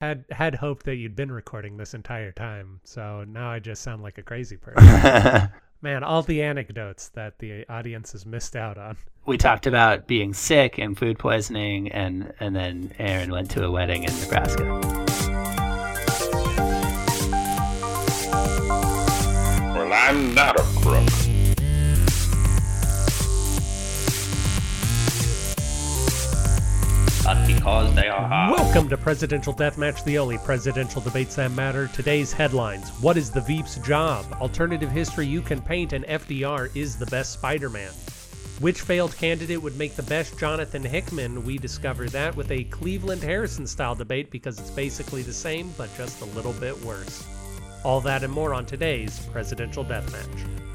had had hoped that you'd been recording this entire time, so now I just sound like a crazy person. Man, all the anecdotes that the audience has missed out on. we talked about being sick and food poisoning, and and then Aaron went to a wedding in Nebraska. Well, I'm not a crook. Because they are hard. Welcome to Presidential Deathmatch, the only presidential debates that matter. Today's headlines What is the Veep's job? Alternative history you can paint, and FDR is the best Spider Man. Which failed candidate would make the best Jonathan Hickman? We discover that with a Cleveland Harrison style debate because it's basically the same, but just a little bit worse. All that and more on today's Presidential Deathmatch.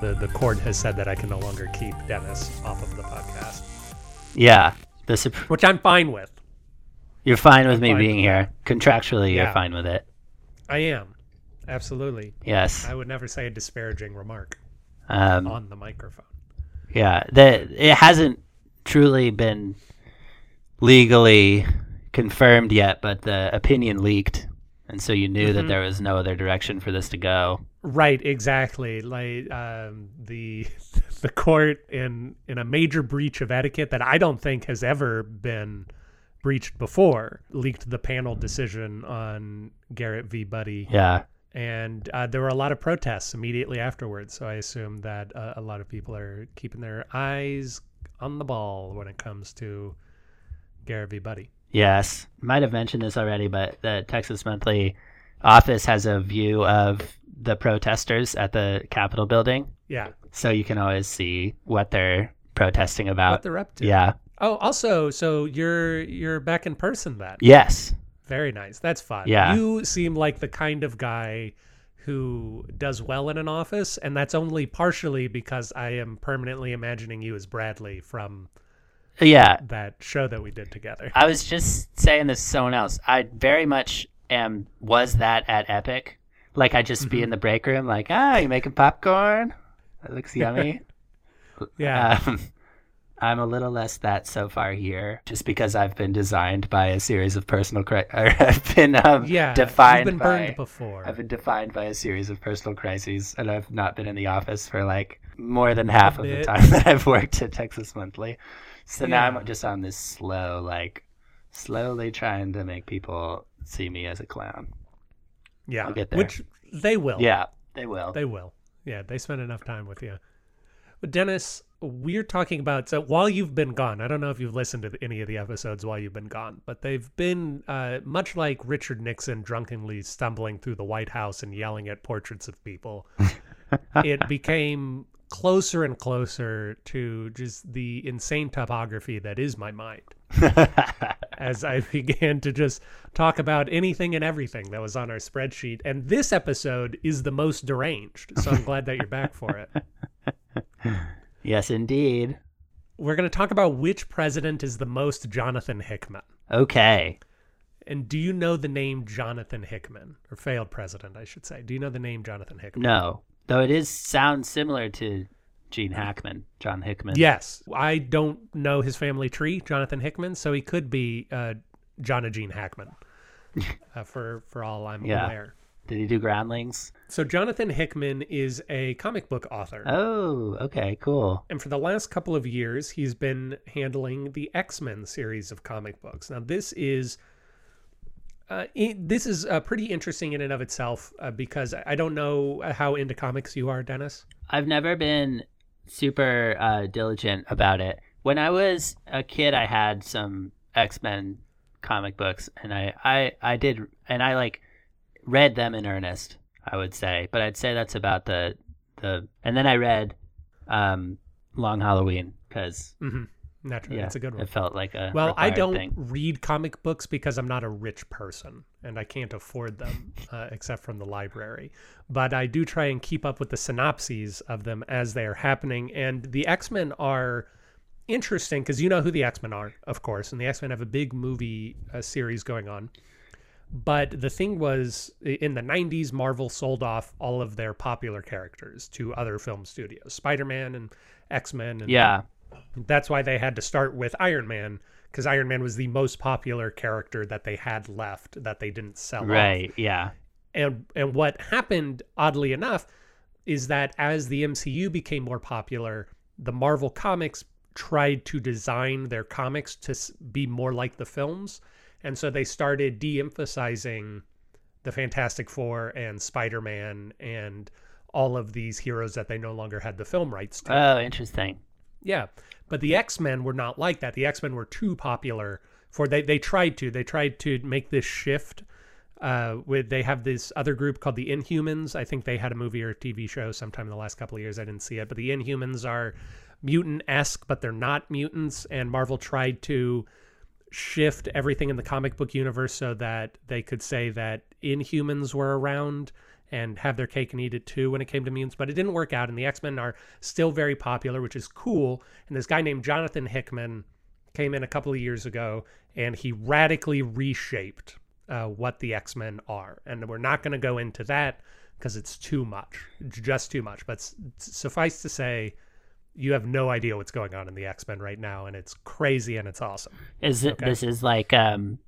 The, the court has said that I can no longer keep Dennis off of the podcast, Yeah, the Sup- which I'm fine with. you're fine with me fine being with here. Contractually, you're fine with it. I am. Absolutely. Yes. I would never say a disparaging remark Um, on the microphone. Yeah, the it hasn't truly been legally confirmed yet, but the opinion leaked, and so you knew Mm-hmm. that there was no other direction for this to go. Right, exactly. Like um, the the court in in a major breach of etiquette that I don't think has ever been breached before leaked the panel decision on Garrett v. Buddy, Yeah, and uh, there were a lot of protests immediately afterwards. So I assume that uh, a lot of people are keeping their eyes on the ball when it comes to Garrett v. Buddy. Yes. Might have mentioned this already, but the Texas Monthly office has a view of the protesters at the Capitol building, Yeah, so you can always see what they're protesting about. what they're up to. yeah. Oh, also, so you're you're back in person then. Yes. Very nice. That's fun. Yeah. You seem like the kind of guy who does well in an office, and that's only partially because I am permanently imagining you as Bradley from Yeah. that show that we did together. I was just saying this to someone else. I very much am was that at Epic. Like I'd just Mm-hmm. be in the break room, like, ah, you making popcorn? That looks yummy. Yeah. um, I'm a little less that so far here, just because I've been designed by a series of personal cri- or I've been um, yeah. defined been by burned before. I've been defined by a series of personal crises, and I've not been in the office for like more than half of the time that I've worked at Texas Monthly. So now I'm just on this slow, like, slowly trying to make people see me as a clown. yeah. I'll get there. Which they will. Yeah, they will. They will. Yeah, they spend enough time with you. But Dennis, we're talking about so while you've been gone, I don't know if you've listened to any of the episodes while you've been gone, but they've been uh, much like Richard Nixon drunkenly stumbling through the White House and yelling at portraits of people. it became closer and closer to just the insane topography that is my mind as I began to just talk about anything and everything that was on our spreadsheet. And this episode is the most deranged. So I'm glad that you're back for it. yes, indeed. We're going to talk about which president is the most Jonathan Hickman. Okay. And do you know the name Jonathan Hickman? Or failed president, I should say. Do you know the name Jonathan Hickman? No, though it is sounds similar to Gene Hackman, John Hickman. Yes. I don't know his family tree, Jonathan Hickman, so he could be uh, John and Gene Hackman, uh, for, for all I'm Yeah. aware. Did he do Groundlings? So Jonathan Hickman is a comic book author. Oh, okay, cool. And for the last couple of years, he's been handling the X Men series of comic books. Now, this is uh, i this is uh, pretty interesting in and of itself uh, because I don't know how into comics you are, Dennis. I've never been super uh, diligent about it. When I was a kid, I had some X Men comic books, and I, I, I did, and I like read them in earnest. I would say, but I'd say that's about the the. And then I read um, Long Halloween because hmm Naturally, yeah, it's a good one. It felt like a Well, I don't thing. read comic books because I'm not a rich person and I can't afford them uh, except from the library. But I do try and keep up with the synopses of them as they are happening. And the X Men are interesting because you know who the X Men are, of course, and the X Men have a big movie uh, series going on. But the thing was, in the 90s, Marvel sold off all of their popular characters to other film studios Spider Man and X Men and Yeah, That's why they had to start with Iron Man because Iron Man was the most popular character that they had left that they didn't sell. off. Right. Yeah. And and what happened, oddly enough, is that as the MCU became more popular, the Marvel comics tried to design their comics to be more like the films, and so they started de-emphasizing the Fantastic Four and Spider Man and all of these heroes that they no longer had the film rights to. Oh, interesting. Yeah, but the X Men were not like that. The X Men were too popular for they. They tried to. They tried to make this shift. Uh, with they have this other group called the Inhumans. I think they had a movie or a TV show sometime in the last couple of years. I didn't see it, but the Inhumans are mutant esque, but they're not mutants. And Marvel tried to shift everything in the comic book universe so that they could say that Inhumans were around and have their cake and eat it too when it came to mutants, but it didn't work out. And the X Men are still very popular, which is cool. And this guy named Jonathan Hickman came in a couple of years ago and he radically reshaped uh, what the X Men are. And we're not going to go into that because it's too much, just too much. But s- suffice to say, you have no idea what's going on in the X Men right now, and it's crazy and it's awesome. Is it? Okay. This is like um,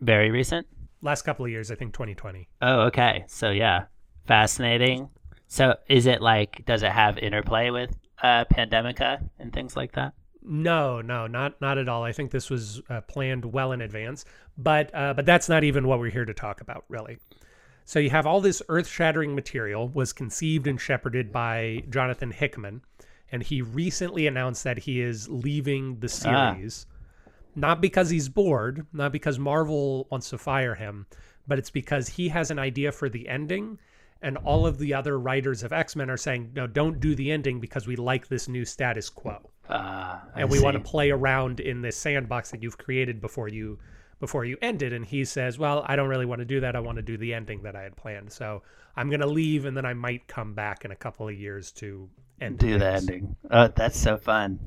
very recent. Last couple of years, I think 2020. Oh, okay. So yeah, fascinating. So is it like? Does it have interplay with uh, Pandemica and things like that? No, no, not not at all. I think this was uh, planned well in advance, but uh, but that's not even what we're here to talk about, really. So you have all this earth-shattering material was conceived and shepherded by Jonathan Hickman, and he recently announced that he is leaving the Ah. series, not because he's bored, not because Marvel wants to fire him, but it's because he has an idea for the ending. And all of the other writers of X Men are saying, no, don't do the ending because we like this new status quo. Uh, and we want to play around in this sandbox that you've created before you before you end it and he says well i don't really want to do that. I want to do the ending that i had planned. So i'm going to leave and then i might come back in a couple of years to end do the ending. Oh, that's so fun.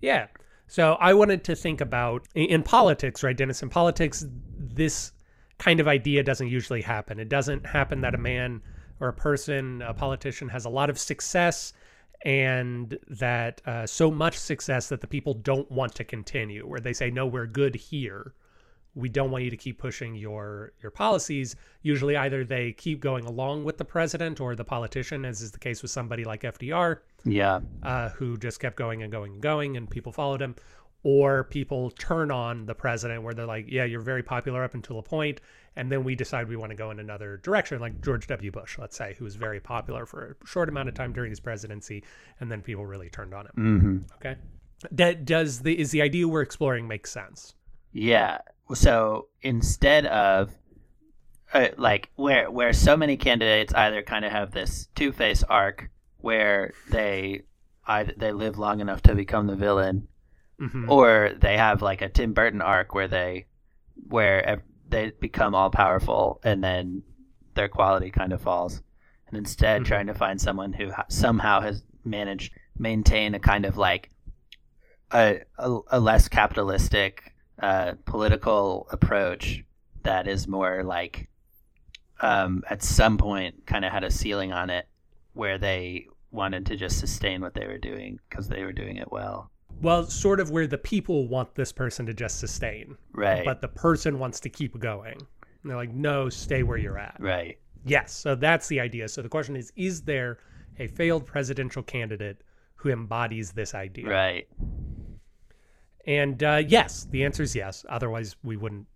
yeah. So i wanted to think about in, in politics right dennis? In politics this kind of idea doesn't usually happen. It doesn't happen that a man or a person a politician has a lot of success and that uh, so much success that the people don't want to continue where they say no we're good here. We don't want you to keep pushing your your policies. Usually either they keep going along with the president or the politician as is the case with somebody like fdr Yeah. uh, who just kept going and going and going, and people followed him, or people turn on the president where they're like, "Yeah, you're very popular up until a point, and then we decide we want to go in another direction," like George W. Bush, let's say, who was very popular for a short amount of time during his presidency, and then people really turned on him. hmm Okay, that does the is the idea we're exploring make sense? Yeah. So instead of uh, like where where so many candidates either kind of have this two face arc where they either they live long enough to become the villain, hmm or they have like a Tim Burton arc where they where ev- they become all powerful and then their quality kind of falls, and instead Mhm. trying to find someone who somehow has managed maintain a kind of like a a, a less capitalistic uh, political approach that is more like um, at some point kind of had a ceiling on it where they wanted to just sustain what they were doing because they were doing it well. Well, sort of where the people want this person to just sustain, Right. but the person wants to keep going. And they're like, "No, stay where you're at." right. Yes, so that's the idea. So the question is is there a failed presidential candidate who embodies this idea? Right. And uh, yes, the answer is yes. Otherwise, we wouldn't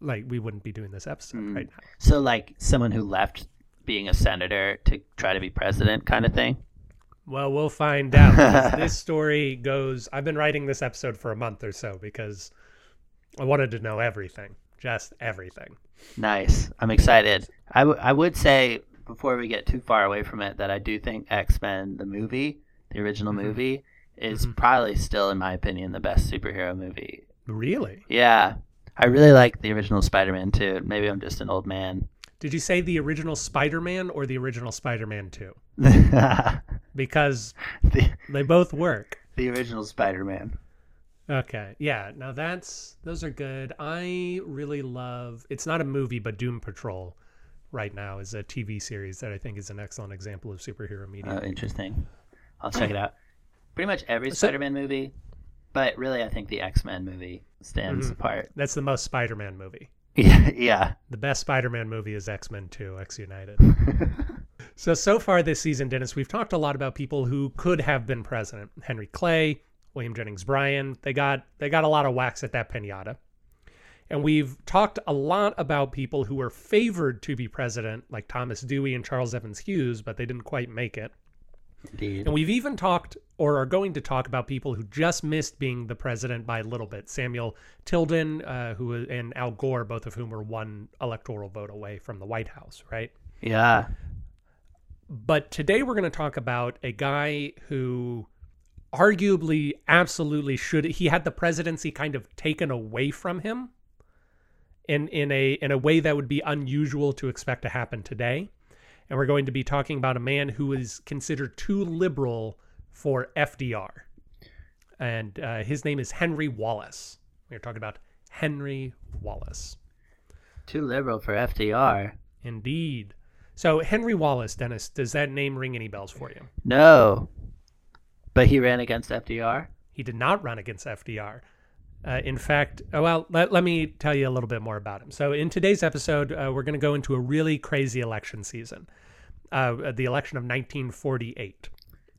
like we wouldn't be doing this episode Mm. right now. So like someone who left being a senator to try to be president kind of thing. Well, we'll find out. this story goes I've been writing this episode for a month or so because I wanted to know everything, just everything. Nice. I'm excited. I, w- I would say before we get too far away from it that I do think X Men the movie, the original Mhm. movie, is Mhm. probably still in my opinion the best superhero movie. Really? Yeah. I really like the original Spider-Man too. Maybe I'm just an old man. Did you say the original Spider-Man or the original Spider-Man 2? the, Because they both work. the original Spider-Man. Okay. Yeah. Now that's those are good. I really love. It's not a movie, but Doom Patrol, right now is a TV series that I think is an excellent example of superhero media. Oh, interesting. I'll check it out. pretty much every So- Spider-Man movie, but really, I think the X-Men movie stands Mhm. apart. That's the most Spider-Man movie. Yeah, yeah. The best Spider-Man movie is X-Men 2, X United. So so far this season, Dennis, we've talked a lot about people who could have been president. Henry Clay, William Jennings Bryan, they got they got a lot of wax at that pinata. And we've talked a lot about people who were favored to be president, like Thomas Dewey and Charles Evans Hughes, but they didn't quite make it. Indeed. And we've even talked or are going to talk about people who just missed being the president by a little bit. Samuel Tilden, uh, who and Al Gore, both of whom were one electoral vote away from the White House, right? Yeah. But today we're going to talk about a guy who arguably absolutely should he had the presidency kind of taken away from him in in a in a way that would be unusual to expect to happen today. And we're going to be talking about a man who is considered too liberal for FDR. And uh, his name is Henry Wallace. We're talking about Henry Wallace. Too liberal for FDR. Indeed. So Henry Wallace, Dennis, does that name ring any bells for you? No. But he ran against FDR. He did not run against FDR. Uh, in fact, oh, well, let, let me tell you a little bit more about him. So, in today's episode, uh, we're going to go into a really crazy election season, uh, the election of 1948.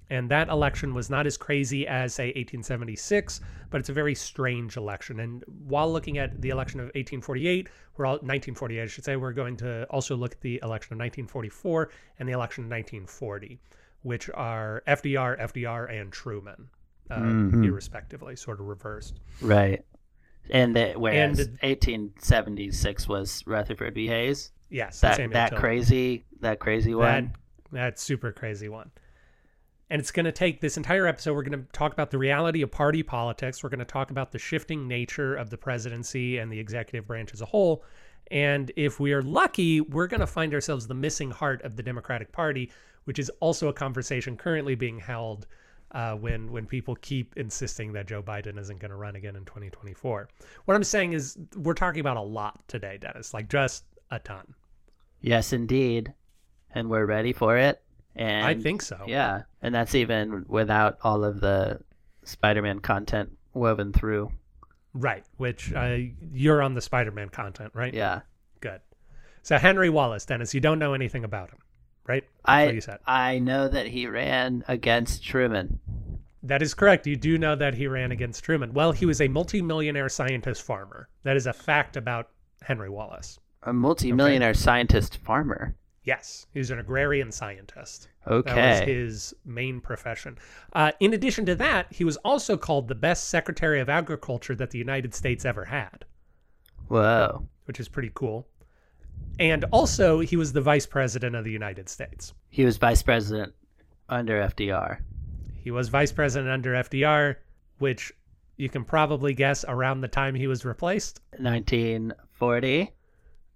And that election was not as crazy as, say, 1876, but it's a very strange election. And while looking at the election of 1848, we're all 1948, I should say, we're going to also look at the election of 1944 and the election of 1940, which are FDR, FDR, and Truman, uh, Mhm. irrespectively, sort of reversed. Right. And the, whereas And- 1876 was Rutherford B. Hayes. Yes, That that crazy that crazy that one. that super crazy one. And it's going to take this entire episode. We're going to talk about the reality of party politics. We're going to talk about the shifting nature of the presidency and the executive branch as a whole. And if we are lucky, we're going to find ourselves the missing heart of the Democratic Party, which is also a conversation currently being held uh, when when people keep insisting that Joe Biden isn't going to run again in 2024. What I'm saying is we're talking about a lot today, Dennis, like just a ton. Yes, indeed. And we're ready for it. And I think so. Yeah, and that's even without all of the Spider-Man content woven through. Right, which uh, you're on the Spider-Man content, right? Yeah. Good. So Henry Wallace, Dennis, you don't know anything about him, right? That's what I you said. I know that he ran against Truman. That is correct. You do know that he ran against Truman. Well, he was a multimillionaire scientist farmer. That is a fact about Henry Wallace. A multimillionaire scientist farmer. Yes, he was an agrarian scientist. That was Okay. his main profession. Uh, in addition to that, he was also called the best Secretary of Agriculture that the United States ever had. Whoa. which is pretty cool. And also, he was the vice president of the United States. He was vice president under FDR. He was vice president under FDR, which you can probably guess around the time he was replaced. 1940.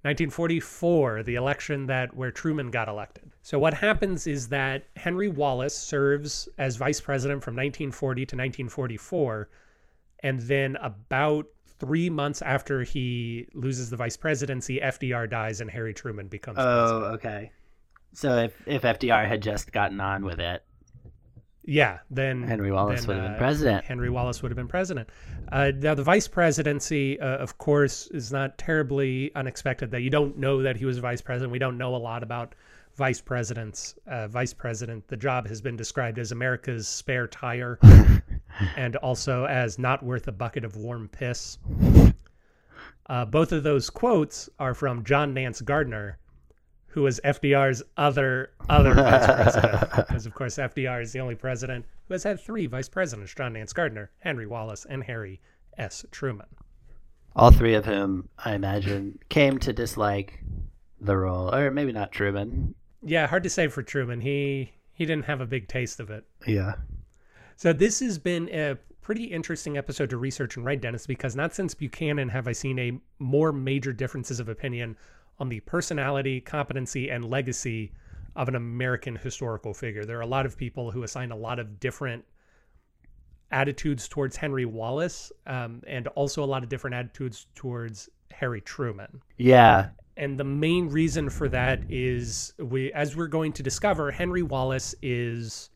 1944, the election that where Truman got elected. So what happens is that Henry Wallace serves as vice president from 1940 to 1944, and then about three months after he loses the vice presidency, FDR dies and Harry Truman becomes oh, president. Oh, okay. So if if FDR had just gotten on with it, Yeah, then Henry Wallace then, would have been uh, president. Henry Wallace would have been president. Uh, now, the vice presidency, uh, of course, is not terribly unexpected. That you don't know that he was vice president. We don't know a lot about vice presidents. Uh, vice president, the job has been described as America's spare tire, and also as not worth a bucket of warm piss. Uh, both of those quotes are from John Nance Gardner, who was FDR's other other vice president. Because of course FDR is the only president who has had three vice presidents: John Nance Gardner, Henry Wallace, and Harry S. Truman. All three of whom, I imagine, came to dislike the role, or maybe not Truman. Yeah, hard to say for Truman. He he didn't have a big taste of it. Yeah. So this has been a pretty interesting episode to research and write, Dennis, because not since Buchanan have I seen a more major differences of opinion on the personality, competency, and legacy of an American historical figure. There are a lot of people who assign a lot of different attitudes towards Henry Wallace, um, and also a lot of different attitudes towards Harry Truman. Yeah. And the main reason for that is we as we're going to discover, Henry Wallace is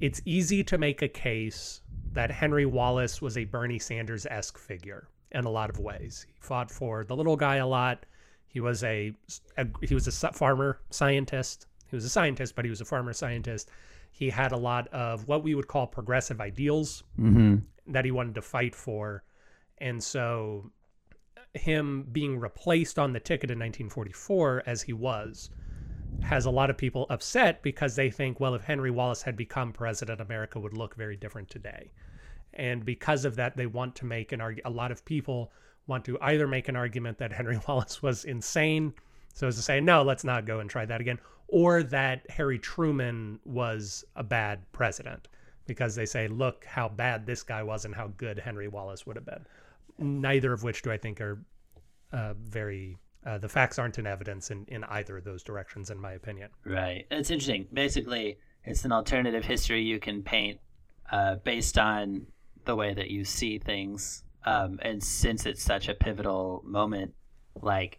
it's easy to make a case that Henry Wallace was a Bernie Sanders esque figure in a lot of ways. He fought for the little guy a lot. He was a, a he was a farmer scientist. He was a scientist, but he was a farmer scientist. He had a lot of what we would call progressive ideals Mm-hmm. that he wanted to fight for. And so him being replaced on the ticket in 1944 as he was has a lot of people upset because they think, well, if Henry Wallace had become president, America would look very different today. And because of that, they want to make an argument. A lot of people want to either make an argument that Henry Wallace was insane, so as to say, no, let's not go and try that again, or that Harry Truman was a bad president because they say, look how bad this guy was and how good Henry Wallace would have been. Neither of which do I think are uh, very. Uh, the facts aren't in evidence in, in either of those directions, in my opinion. Right. It's interesting. Basically, it's an alternative history you can paint uh, based on the way that you see things. Um, and since it's such a pivotal moment, like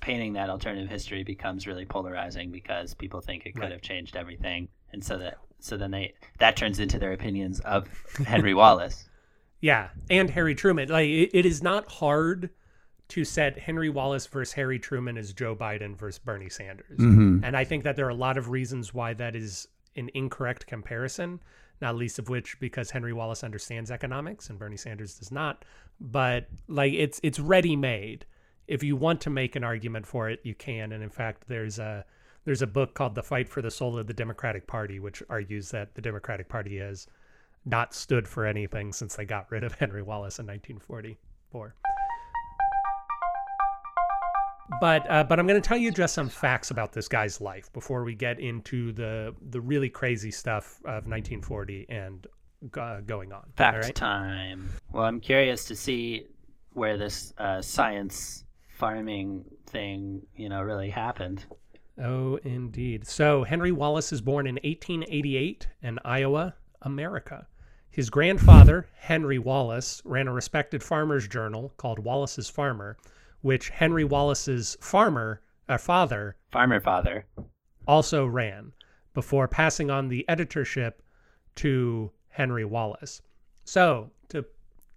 painting that alternative history becomes really polarizing because people think it could Right. have changed everything, and so that so then they that turns into their opinions of Henry Wallace. Yeah, and Harry Truman. Like it, it is not hard to set Henry Wallace versus Harry Truman as Joe Biden versus Bernie Sanders. And I think that there are a lot of reasons why that is an incorrect comparison, not least of which because Henry Wallace understands economics and Bernie Sanders does not. But like it's it's ready made. If you want to make an argument for it, you can. And in fact, there's a there's a book called The Fight for the Soul of the Democratic Party, which argues that the Democratic Party has not stood for anything since they got rid of Henry Wallace in 1944. But uh, but I'm going to tell you just some facts about this guy's life before we get into the the really crazy stuff of 1940 and uh, going on. Fact all right? time. Well, I'm curious to see where this uh, science farming thing, you know, really happened. Oh, indeed. So Henry Wallace is born in 1888 in Iowa, America. His grandfather, Henry Wallace, ran a respected farmer's journal called Wallace's Farmer, which Henry Wallace's farmer, uh, father, Farmer father. also ran before passing on the editorship to Henry Wallace. So, to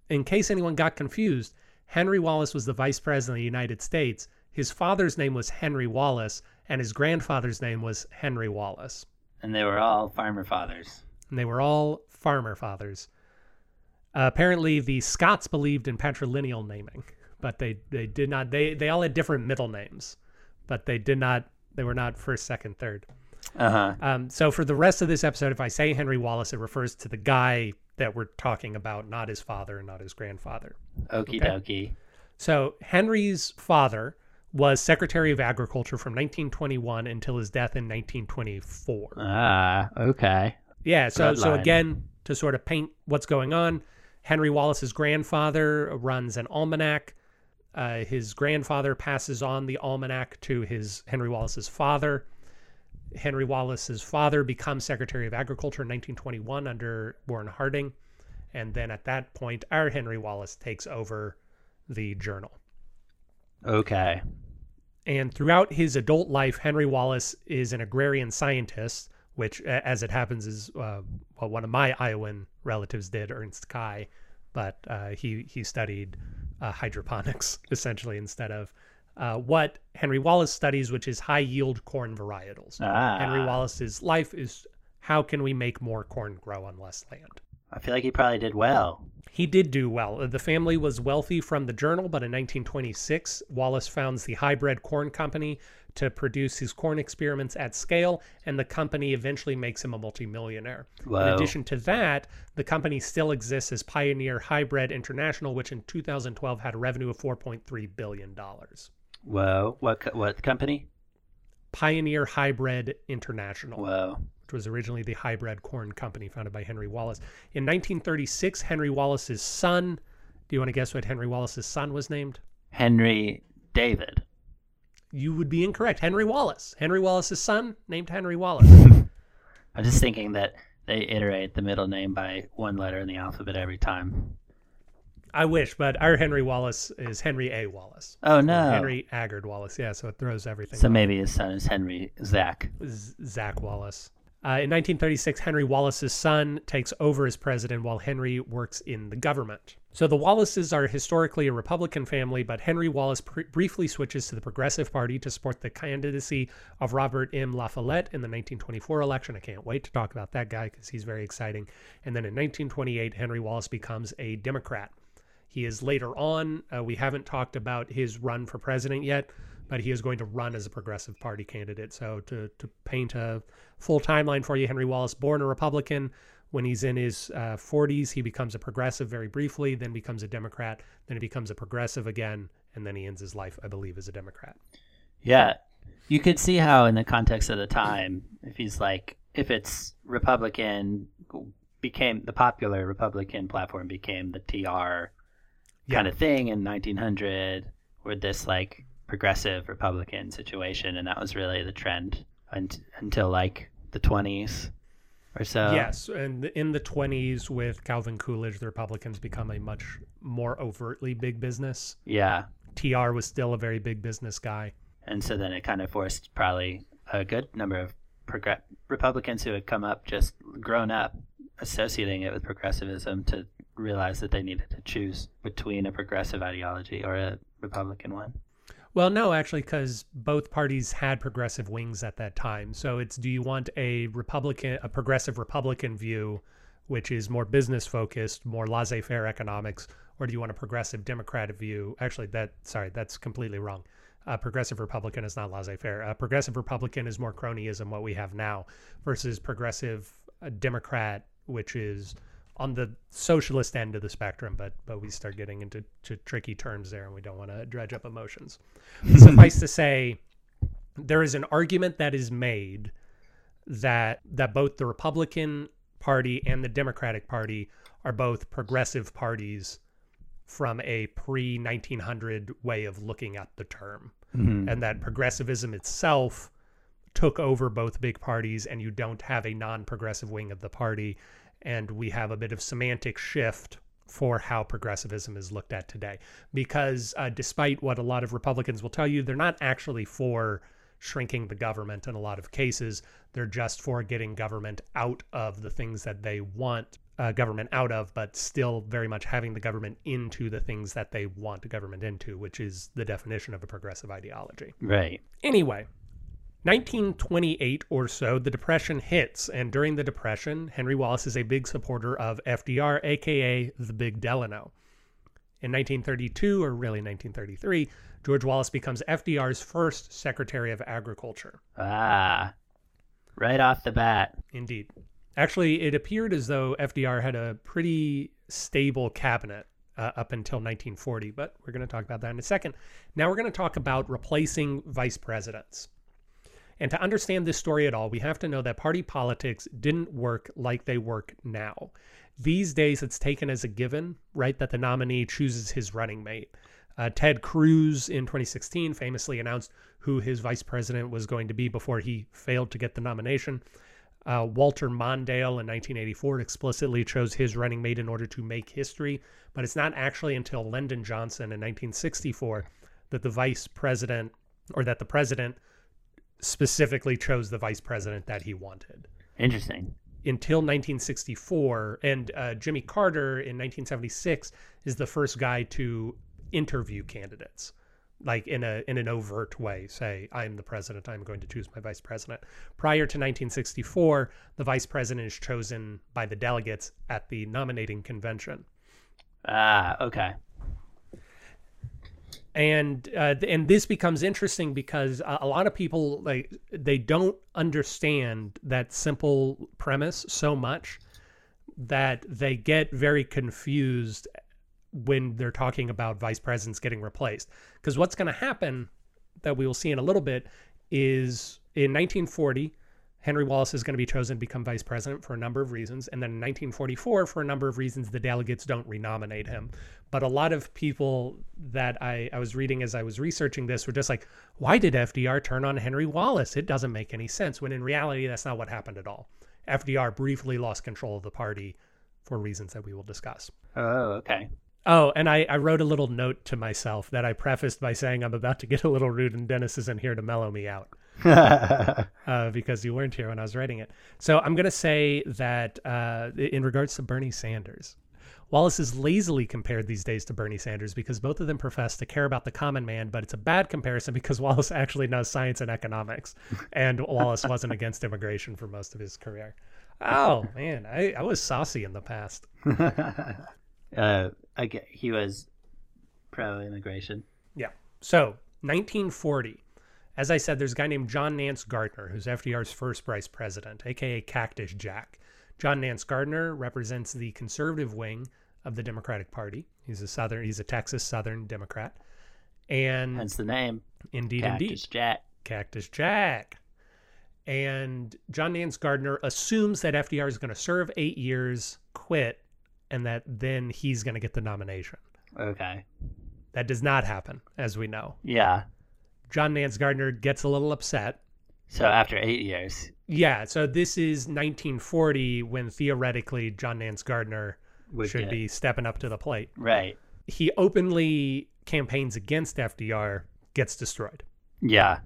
in case anyone got confused, Henry Wallace was the vice president of the United States. His father's name was Henry Wallace, and his grandfather's name was Henry Wallace. And they were all farmer fathers. And they were all farmer fathers. Uh, apparently, the Scots believed in patrilineal naming, but they, they did not. They, they all had different middle names, but they did not. They were not first, second, third. Uh huh. Um, so for the rest of this episode, if I say Henry Wallace, it refers to the guy that we're talking about, not his father and not his grandfather. Okie Okay. dokie. So Henry's father was Secretary of Agriculture from 1921 until his death in 1924. Ah, okay. Yeah, so so again, to sort of paint what's going on, Henry Wallace's grandfather runs an almanac. Uh, his grandfather passes on the almanac to his Henry Wallace's father. Henry Wallace's father becomes Secretary of Agriculture in 1921 under Warren Harding, and then at that point, our Henry Wallace takes over the journal. Okay. And throughout his adult life, Henry Wallace is an agrarian scientist, which, as it happens, is uh, what one of my Iowan relatives did, Ernst Kai. But uh, he he studied uh, hydroponics essentially instead of uh, what Henry Wallace studies, which is high yield corn varietals. Ah. Henry Wallace's life is how can we make more corn grow on less land. I feel like he probably did well. He did do well. Uh, the family was wealthy from the journal, but in 1926, Wallace founds the Hi-Bred Corn Company to produce his corn experiments at scale, and the company eventually makes him a multimillionaire. In addition to that, the company still exists as Pioneer Hi-Bred International, which in 2012 had a revenue of $4.3 billion. Whoa. What co- what company? Pioneer Hi-Bred International. Whoa. Which was originally the hybrid corn company founded by Henry Wallace. In 1936, Henry Wallace's son, do you want to guess what Henry Wallace's son was named? Henry David. You would be incorrect. Henry Wallace. Henry Wallace's son named Henry Wallace. I'm just thinking that they iterate the middle name by one letter in the alphabet every time. I wish, but our Henry Wallace is Henry A. Wallace. Oh no. Henry Agard Wallace. Yeah, so it throws everything. So off. maybe his son is Henry Zach. Z- Zach Wallace. Uh, in 1936, Henry Wallace's son takes over as president while Henry works in the government. So the Wallaces are historically a Republican family, but Henry Wallace briefly switches to the Progressive Party to support the candidacy of Robert M. La Follette in the 1924 election. I can't wait to talk about that guy because he's very exciting. And then in 1928, Henry Wallace becomes a Democrat. He is later on, uh, we haven't talked about his run for president yet, but he is going to run as a Progressive Party candidate. So to, to paint a full timeline for you, Henry Wallace, born a Republican. When he's in his uh, 40s, he becomes a progressive very briefly, then becomes a Democrat, then he becomes a progressive again, and then he ends his life, I believe, as a Democrat. Yeah. You could see how, in the context of the time, if he's like, if it's Republican, became the popular Republican platform became the TR yeah. kind of thing in 1900, where this like progressive Republican situation, and that was really the trend until like the 20s or so. Yes, and in the 20s with Calvin Coolidge, the Republicans become a much more overtly big business. Yeah. TR was still a very big business guy. And so then it kind of forced probably a good number of Republicans who had come up, just grown up, associating it with progressivism to realize that they needed to choose between a progressive ideology or a Republican one. Well, no, actually, because both parties had progressive wings at that time. So it's do you want a Republican, a progressive Republican view, which is more business focused, more laissez faire economics, or do you want a progressive Democratic view? Actually, that sorry, that's completely wrong. A progressive Republican is not laissez faire. A progressive Republican is more cronyism, what we have now, versus progressive uh, Democrat, which is on the socialist end of the spectrum, but but we start getting into tricky terms there, and we don't want to dredge up emotions. Suffice to say, there is an argument that is made that that both the Republican Party and the Democratic Party are both progressive parties from a pre 1900 way of looking at the term, mm -hmm. and that progressivism itself took over both big parties, and you don't have a non progressive wing of the party and we have a bit of semantic shift for how progressivism is looked at today. Because uh, despite what a lot of Republicans will tell you, they're not actually for shrinking the government in a lot of cases. They're just for getting government out of the things that they want uh, government out of, but still very much having the government into the things that they want the government into, which is the definition of a progressive ideology. Right. Anyway, 1928 or so, the Depression hits, and during the Depression, Henry Wallace is a big supporter of FDR, aka the Big Delano. In 1932, or really 1933, George Wallace becomes FDR's first Secretary of Agriculture. Ah, right off the bat. Indeed. Actually, it appeared as though FDR had a pretty stable cabinet uh, up until 1940, but we're going to talk about that in a second. Now we're going to talk about replacing vice presidents. And to understand this story at all, we have to know that party politics didn't work like they work now. These days, it's taken as a given, right, that the nominee chooses his running mate. Uh, Ted Cruz in 2016 famously announced who his vice president was going to be before he failed to get the nomination. Uh, Walter Mondale in 1984 explicitly chose his running mate in order to make history, but it's not actually until Lyndon Johnson in 1964 that the vice president or that the president specifically chose the vice president that he wanted. Interesting. Until 1964, and uh, Jimmy Carter in 1976 is the first guy to interview candidates, like in a in an overt way. Say, "I'm the president. I'm going to choose my vice president." Prior to 1964, the vice president is chosen by the delegates at the nominating convention. Ah, okay and uh, and this becomes interesting because a, lot of people like they don't understand that simple premise so much that they get very confused when they're talking about vice presidents getting replaced. Because what's going to happen that we will see in a little bit is in 1940 Henry Wallace is going to be chosen to become vice president for a number of reasons. And then in 1944, for a number of reasons, the delegates don't renominate him. But a lot of people that I, I was reading as I was researching this were just like, why did FDR turn on Henry Wallace? It doesn't make any sense. When in reality, that's not what happened at all. FDR briefly lost control of the party for reasons that we will discuss. Oh, okay. Oh, and I, I wrote a little note to myself that I prefaced by saying I'm about to get a little rude and Dennis isn't here to mellow me out. uh, because you weren't here when I was writing it. So I'm going to say that uh, in regards to Bernie Sanders, Wallace is lazily compared these days to Bernie Sanders because both of them profess to care about the common man, but it's a bad comparison because Wallace actually knows science and economics, and Wallace wasn't against immigration for most of his career. Oh man, I, I was saucy in the past. uh, again, he was pro immigration. Yeah. So 1940. As I said, there's a guy named John Nance Gardner, who's FDR's first vice president, aka Cactus Jack. John Nance Gardner represents the conservative wing of the Democratic Party. He's a Southern, he's a Texas Southern Democrat, and Hence the name. indeed, Cactus indeed, Jack. Cactus Jack. And John Nance Gardner assumes that FDR is going to serve eight years, quit, and that then he's going to get the nomination. Okay. That does not happen, as we know. Yeah. John Nance Gardner gets a little upset. So after eight years, Yeah, so this is 1940 when theoretically John Nance Gardner Would should get- be stepping up to the plate. right? He openly campaigns against FDR, gets destroyed. Yeah.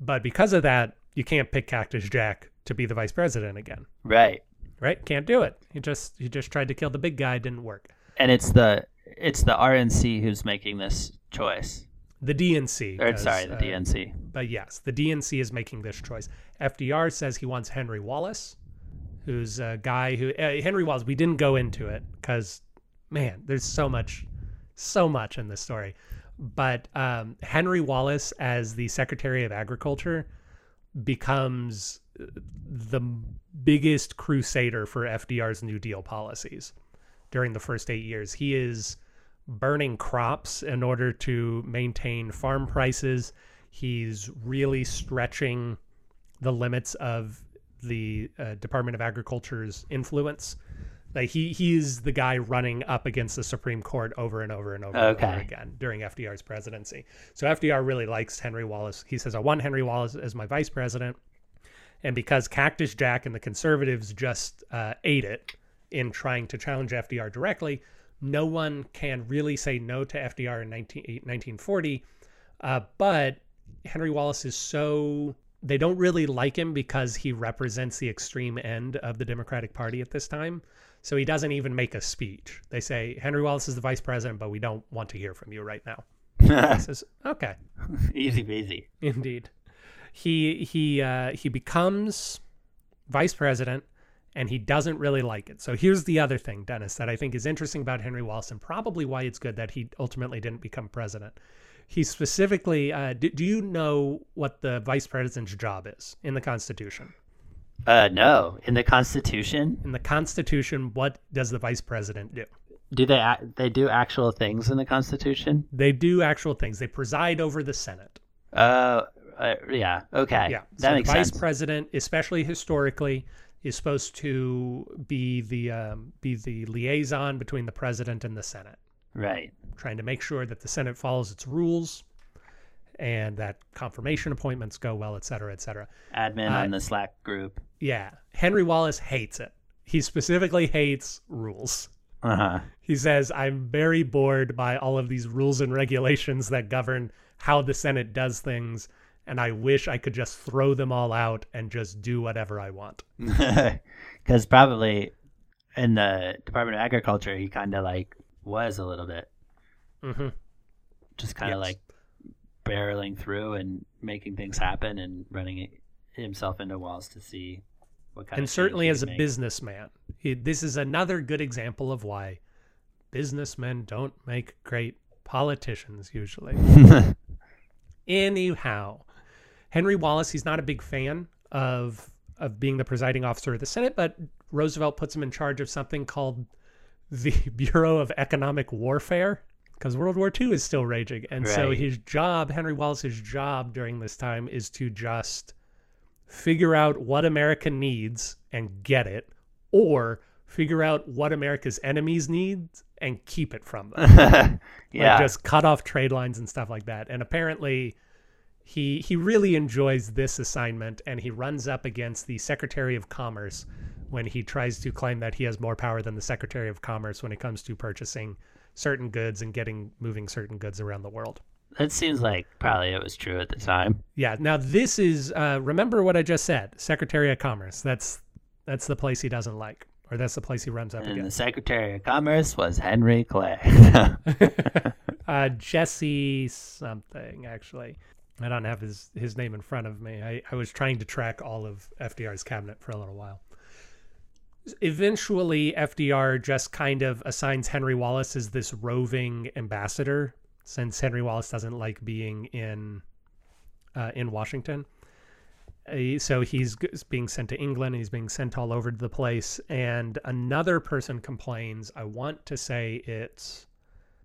But because of that, you can't pick Cactus Jack to be the vice president again, Right. right? Can't do it. He just he just tried to kill the big guy, didn't work. And it's the it's the RNC who's making this choice. The DNC. Or sorry, the uh, DNC. But yes, the DNC is making this choice. FDR says he wants Henry Wallace, who's a guy who uh, Henry Wallace. We didn't go into it because, man, there's so much, so much in this story. But um, Henry Wallace, as the Secretary of Agriculture, becomes uh, the biggest crusader for FDR's New Deal policies during the first eight years. He is burning crops in order to maintain farm prices. He's really stretching the limits of the uh, Department of Agriculture's influence. Like he he's the guy running up against the Supreme Court over and over and over, and over again during FDR's presidency. So FDR really likes Henry Wallace. He says, "I want Henry Wallace as my vice president." And because Cactus Jack and the conservatives just uh, ate it in trying to challenge FDR directly, no one can really say no to FDR in 19, 1940. Uh, but Henry Wallace is so. They don't really like him because he represents the extreme end of the Democratic Party at this time. So he doesn't even make a speech. They say, Henry Wallace is the vice president, but we don't want to hear from you right now. He says, okay. Easy peasy. Indeed. He he uh, he becomes vice president and he doesn't really like it. So here's the other thing, Dennis, that I think is interesting about Henry Wallace and probably why it's good that he ultimately didn't become president. He specifically, uh, do, do you know what the vice president's job is in the Constitution? Uh, no. In the Constitution, In the Constitution, what does the vice president do? do they they do actual things in the Constitution? They do actual things. They preside over the Senate. Uh, uh yeah. Okay. Yeah. That so makes the vice sense. president, especially historically, is supposed to be the um, be the liaison between the president and the Senate, right. trying to make sure that the Senate follows its rules and that confirmation appointments go well, et cetera, et cetera. Admin Uh, on the Slack group. Yeah. Henry Wallace hates it. He specifically hates rules. Uh huh. He says, I'm very bored by all of these rules and regulations that govern how the Senate does things, and I wish I could just throw them all out and just do whatever I want. Because probably in the Department of Agriculture, he kind of like was a little bit hmm just kind of Yes. like barreling through and making things happen and running himself into walls to see what kind And certainly as a make. businessman, he, this is another good example of why businessmen don't make great politicians usually. Anyhow, Henry Wallace, he's not a big fan of of being the presiding officer of the Senate, but Roosevelt puts him in charge of something called the Bureau of Economic Warfare because World War II is still raging. And so his job, Henry Wallace's job during this time is to just figure out what America needs and get it, or figure out what America's enemies need and keep it from them yeah. like just cut off trade lines and stuff like that. And apparently, he he really enjoys this assignment, and he runs up against the Secretary of Commerce when he tries to claim that he has more power than the Secretary of Commerce when it comes to purchasing certain goods and getting moving certain goods around the world. That seems like probably it was true at the time. Yeah. Now this is uh, remember what I just said. Secretary of Commerce. That's that's the place he doesn't like, or that's the place he runs up And the. Secretary of Commerce was Henry Clay. uh, Jesse something actually. I don't have his his name in front of me. I, I was trying to track all of FDR's cabinet for a little while. Eventually, FDR just kind of assigns Henry Wallace as this roving ambassador, since Henry Wallace doesn't like being in uh, in Washington. Uh, so he's being sent to England. He's being sent all over to the place. And another person complains. I want to say it's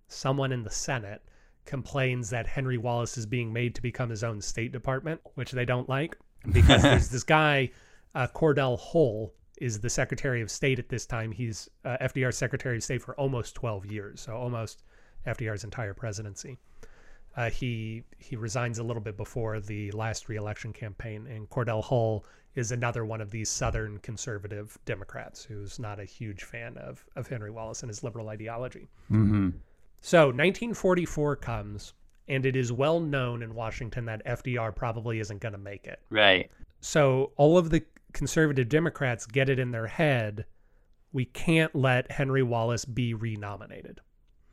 someone in the Senate complains that Henry Wallace is being made to become his own State Department, which they don't like because there's this guy, uh, Cordell Hull, is the Secretary of State at this time. He's uh, FDR's Secretary of State for almost 12 years, so almost FDR's entire presidency. Uh, he he resigns a little bit before the last reelection campaign, and Cordell Hull is another one of these Southern conservative Democrats who's not a huge fan of of Henry Wallace and his liberal ideology. hmm So 1944 comes, and it is well known in Washington that FDR probably isn't going to make it. Right. So all of the conservative Democrats get it in their head we can't let Henry Wallace be renominated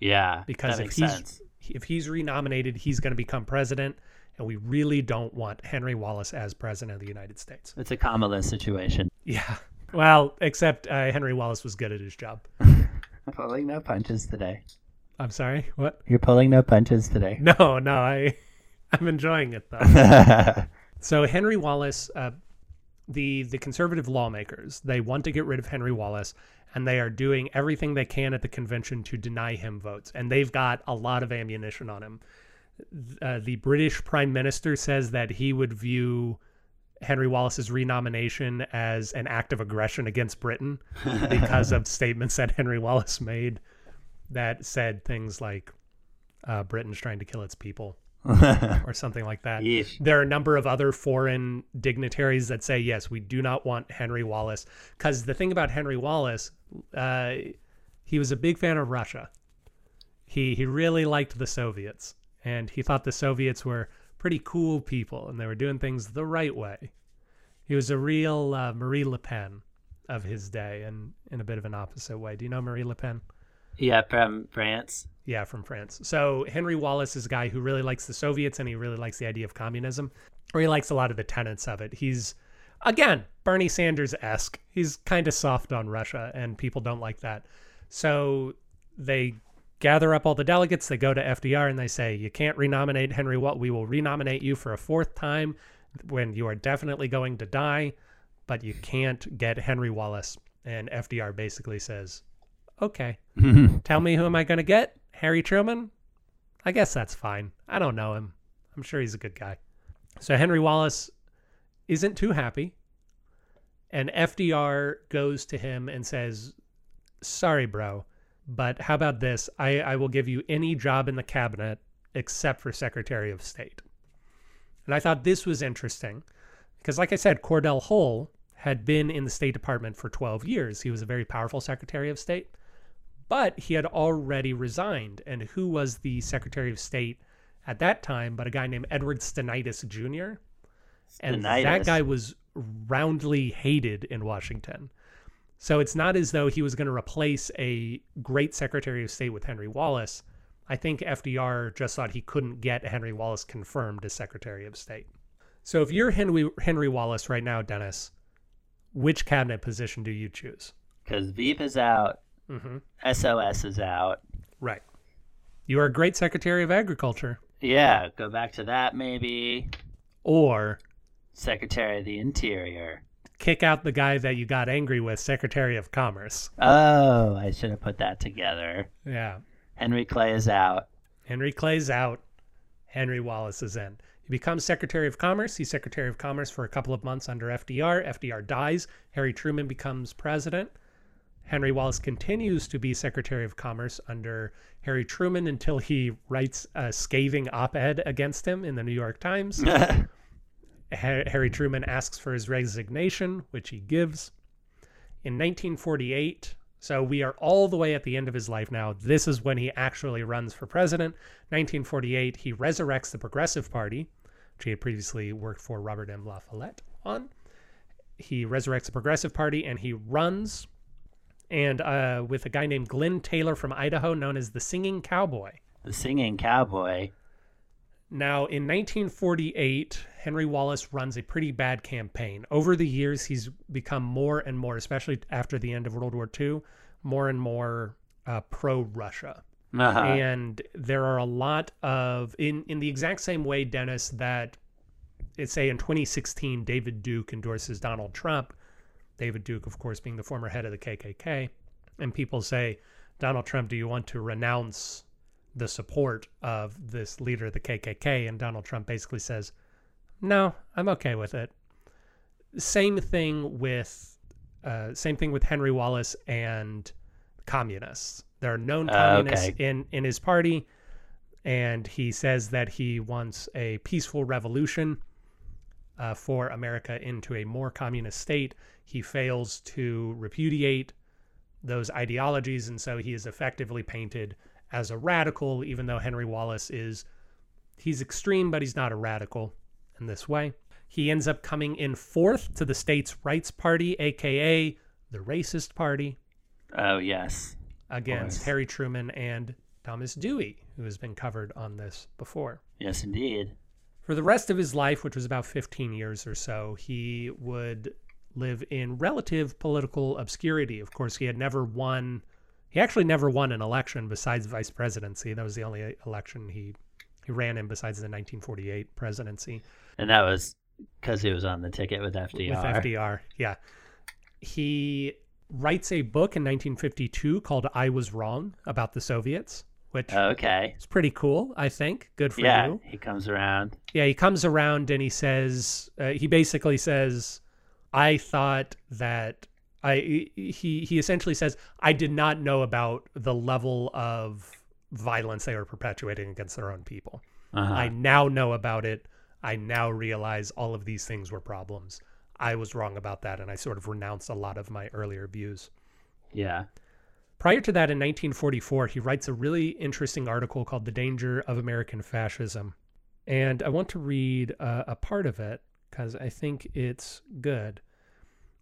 Yeah. because that if makes he's sense. if he's renominated, he's going to become president, and we really don't want Henry Wallace as president of the United States. It's a Kamala situation. Yeah. Well, except uh, Henry Wallace was good at his job. Pulling no punches today. I'm sorry. What? You're pulling no punches today. No, no. I I'm enjoying it though. So Henry Wallace, uh, the the conservative lawmakers, they want to get rid of Henry Wallace, and they are doing everything they can at the convention to deny him votes, and they've got a lot of ammunition on him. Uh, the British Prime Minister says that he would view Henry Wallace's renomination as an act of aggression against Britain because of statements that Henry Wallace made that said things like uh, Britain's trying to kill its people or something like that. Yeesh. There are a number of other foreign dignitaries that say, yes, we do not want Henry Wallace. Because the thing about Henry Wallace, uh, he was a big fan of Russia. He, he really liked the Soviets, and he thought the Soviets were pretty cool people and they were doing things the right way. He was a real uh, Marie Le Pen of his day and in a bit of an opposite way. Do you know Marie Le Pen? Yeah, from France. Yeah, from France. So Henry Wallace is a guy who really likes the Soviets and he really likes the idea of communism, or he likes a lot of the tenets of it. He's, again, Bernie Sanders esque. He's kind of soft on Russia, and people don't like that. So they gather up all the delegates, they go to FDR, and they say, You can't renominate Henry Wallace. We will renominate you for a fourth time when you are definitely going to die, but you can't get Henry Wallace. And FDR basically says, Okay. Tell me who am I going to get? Harry Truman? I guess that's fine. I don't know him. I'm sure he's a good guy. So Henry Wallace isn't too happy. And FDR goes to him and says, Sorry, bro, but how about this? I, I will give you any job in the cabinet except for Secretary of State. And I thought this was interesting because, like I said, Cordell Hull had been in the State Department for 12 years. He was a very powerful Secretary of State but he had already resigned. And who was the Secretary of State at that time but a guy named Edward Stettinius Jr.? And that guy was roundly hated in Washington. So it's not as though he was going to replace a great Secretary of State with Henry Wallace. I think FDR just thought he couldn't get Henry Wallace confirmed as Secretary of State. So if you're Henry Henry Wallace right now, Dennis, which cabinet position do you choose? Because Veep is out. Hmm SOS is out. Right. You are a great Secretary of Agriculture. Yeah, go back to that maybe. Or Secretary of the Interior. kick out the guy that you got angry with, Secretary of Commerce. Oh, I should have put that together. Yeah. Henry Clay is out. Henry Clay's out. Henry Wallace is in. He becomes Secretary of Commerce. He's Secretary of Commerce for a couple of months under FDR. FDR dies. Harry Truman becomes president. Henry Wallace continues to be Secretary of Commerce under Harry Truman until he writes a scathing op ed against him in the New York Times. Harry Truman asks for his resignation, which he gives. In 1948, So we are all the way at the end of his life now. This is when he actually runs for president. 1948, he resurrects the Progressive Party, which he had previously worked for Robert M. La Follette on. He resurrects the Progressive Party and he runs and uh, with a guy named Glenn Taylor from Idaho, known as the Singing Cowboy. The singing cowboy. Now, in 1948, Henry Wallace runs a pretty bad campaign. Over the years, he's become more and more, especially after the end of World War II, more and more uh, pro Russia. Uh-huh. And there are a lot of, in, in the exact same way, Dennis, that it's say in 2016, David Duke endorses Donald Trump. David Duke, of course, being the former head of the KKK. And people say, Donald Trump, do you want to renounce the support of this leader of the KKK? And Donald Trump basically says, no, I'm okay with it. Same thing with uh, same thing with Henry Wallace and communists. There are known Uh, communists okay. in in his party, and he says that he wants a peaceful revolution uh, for America into a more communist state. He fails to repudiate those ideologies, and so he is effectively painted as a radical, even though Henry Wallace is he's extreme, but he's not a radical in this way. He ends up coming in fourth to the states' rights party, aka the racist party, Oh yes. against. Harry Truman and Thomas Dewey, who has been covered on this before. Yes, indeed. For the rest of his life, which was about 15 years or so, he would live in relative political obscurity. Of course, he had never won, he actually never won an election besides vice presidency. That was the only election he, he ran in besides the 1948 presidency And that was because he was on the ticket with FDR. with FDR. Yeah. He writes a book in 1952 called I Was Wrong about the Soviets, which Okay. it's pretty cool, I think. Good for Yeah, you. he comes around. yeah, he comes around and he says, uh, he basically says, I thought that I, he, he essentially says, I did not know about the level of violence they were perpetuating against their own people. Uh-huh. I now know about it. I now realize all of these things were problems. I was wrong about that, and I sort of renounce a lot of my earlier views. yeah. Prior to that, in 1944, he writes a really interesting article called The Danger of American Fascism. And I want to read uh, a part of it because I think it's good.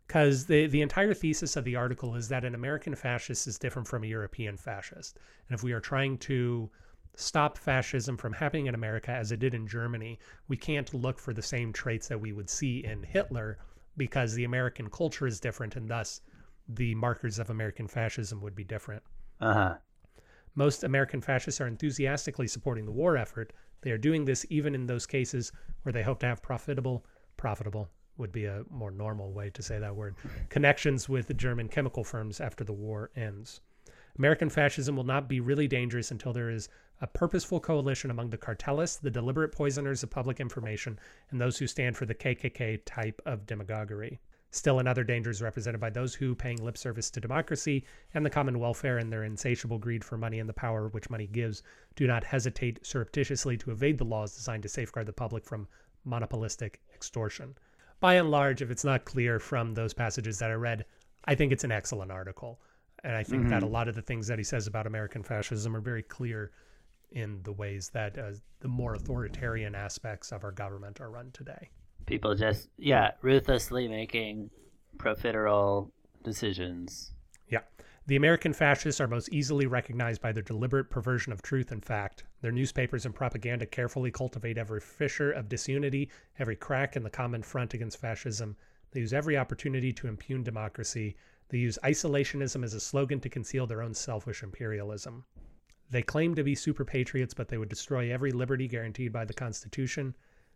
Because the, the entire thesis of the article is that an American fascist is different from a European fascist. And if we are trying to stop fascism from happening in America as it did in Germany, we can't look for the same traits that we would see in Hitler because the American culture is different and thus the markers of American fascism would be different. Uh-huh. Most American fascists are enthusiastically supporting the war effort. They are doing this even in those cases where they hope to have profitable, profitable would be a more normal way to say that word, connections with the German chemical firms after the war ends. American fascism will not be really dangerous until there is a purposeful coalition among the cartelists, the deliberate poisoners of public information, and those who stand for the KKK type of demagoguery. Still, another danger is represented by those who, paying lip service to democracy and the common welfare and their insatiable greed for money and the power which money gives, do not hesitate surreptitiously to evade the laws designed to safeguard the public from monopolistic extortion. By and large, if it's not clear from those passages that I read, I think it's an excellent article. And I think that a lot of the things that he says about American fascism are very clear in the ways that uh, the more authoritarian aspects of our government are run today. People just yeah, ruthlessly making profiterole decisions. Yeah. The American fascists are most easily recognized by their deliberate perversion of truth and fact. Their newspapers and propaganda carefully cultivate every fissure of disunity, every crack in the common front against fascism. They use every opportunity to impugn democracy. They use isolationism as a slogan to conceal their own selfish imperialism. They claim to be super patriots, but they would destroy every liberty guaranteed by the Constitution.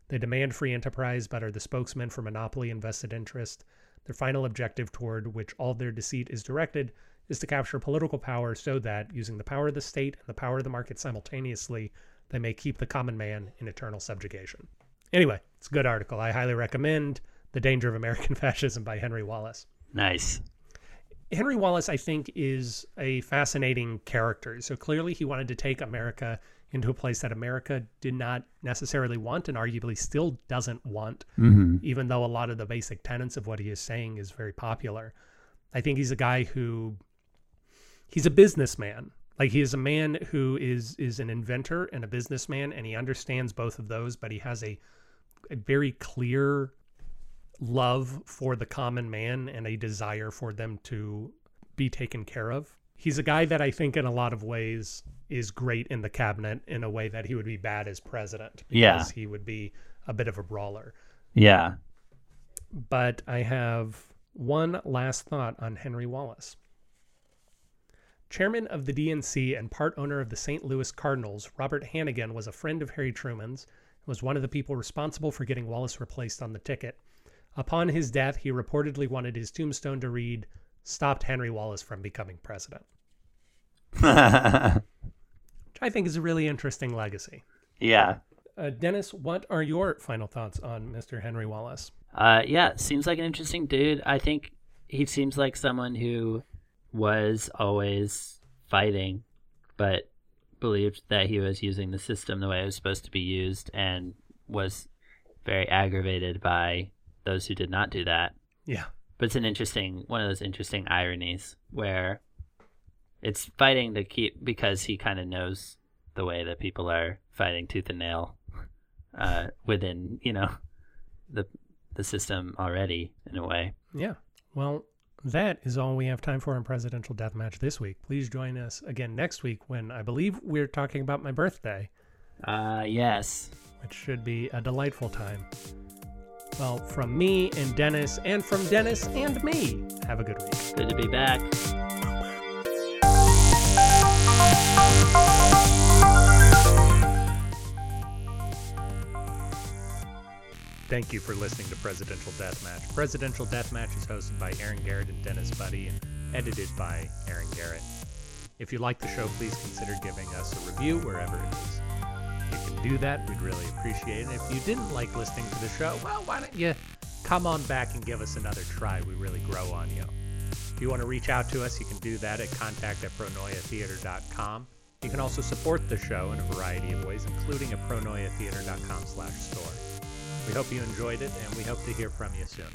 They demand free enterprise, but are the spokesmen for monopoly and vested interest. Their final objective, toward which all their deceit is directed, is to capture political power so that, using the power of the state and the power of the market simultaneously, they may keep the common man in eternal subjugation. Anyway, it's a good article. I highly recommend The Danger of American Fascism by Henry Wallace. Nice. Henry Wallace, I think, is a fascinating character. So clearly, he wanted to take America into a place that America did not necessarily want and arguably still doesn't want, mm-hmm. even though a lot of the basic tenets of what he is saying is very popular. I think he's a guy who he's a businessman. Like he is a man who is is an inventor and a businessman, and he understands both of those. But he has a a very clear love for the common man and a desire for them to be taken care of. He's a guy that I think, in a lot of ways, is great in the cabinet in a way that he would be bad as president. Because Yeah. he would be a bit of a brawler. Yeah. But I have one last thought on Henry Wallace. Chairman of the DNC and part owner of the St. Louis Cardinals, Robert Hannegan was a friend of Harry Truman's and was one of the people responsible for getting Wallace replaced on the ticket. Upon his death, he reportedly wanted his tombstone to read, Stopped Henry Wallace from becoming president, which I think is a really interesting legacy. yeah. Uh, Dennis, what are your final thoughts on Mr. Henry Wallace? Uh, yeah, seems like an interesting dude. I think he seems like someone who was always fighting, but believed that he was using the system the way it was supposed to be used, and was very aggravated by those who did not do that. Yeah. But it's an interesting one of those interesting ironies where it's fighting to keep because he kind of knows the way that people are fighting tooth and nail uh, within you know the the system already in a way. Yeah. Well, that is all we have time for in Presidential Deathmatch this week. Please join us again next week when I believe we're talking about my birthday, Uh, yes. which should be a delightful time. Well, from me and Dennis, and from Dennis and me, have a good week. Good to be back. Thank you for listening to Presidential Deathmatch. Presidential Deathmatch is hosted by Aaron Garrett and Dennis Buddy and edited by Aaron Garrett. If you like the show, please consider giving us a review wherever it is. You can do that, we'd really appreciate it. If you didn't like listening to the show, well, why don't you come on back and give us another try? We really grow on you. If you want to reach out to us, you can do that at contact at pronoiatheater.com. You can also support the show in a variety of ways, including at pronoiatheater.com slash store. We hope you enjoyed it, and we hope to hear from you soon.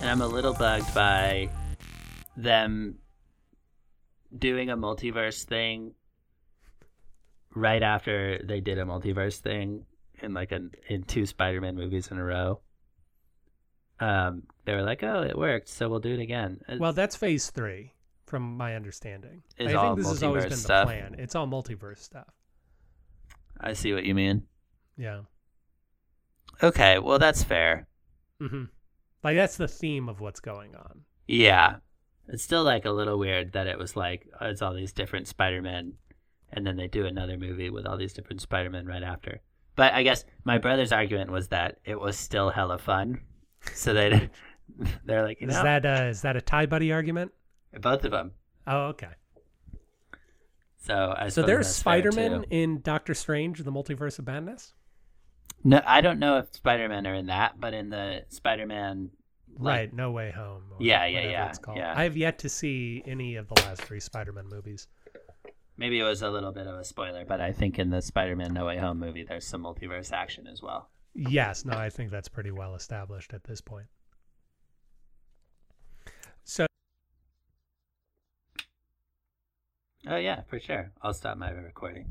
And I'm a little bugged by them doing a multiverse thing right after they did a multiverse thing in like an in two Spider-Man movies in a row. Um, they were like, "Oh, it worked, so we'll do it again." It- Well, that's phase three, from my understanding. I think this has always been stuff. the plan. It's all multiverse stuff. I see what you mean. Yeah. Okay, well that's fair. hmm Like that's the theme of what's going on. Yeah. It's still like a little weird that it was like oh, it's all these different Spider-Men and then they do another movie with all these different Spider-Men right after. But I guess my brother's argument was that it was still hella fun. So they they're like, you Is know, that uh, is that a tie buddy argument? both of them. Oh, okay. So I So there's that's Spider-Man in Doctor Strange: The Multiverse of Madness. No, I don't know if Spider-Man are in that, but in the Spider-Man like, right. No Way Home. or Yeah, yeah, whatever yeah, It's called. yeah. I have yet to see any of the last three Spider-Man movies. Maybe it was a little bit of a spoiler, but I think in the Spider-Man No Way Home movie there's some multiverse action as well. Yes. No, I think that's pretty well established at this point. So Oh yeah, for sure. I'll stop my recording.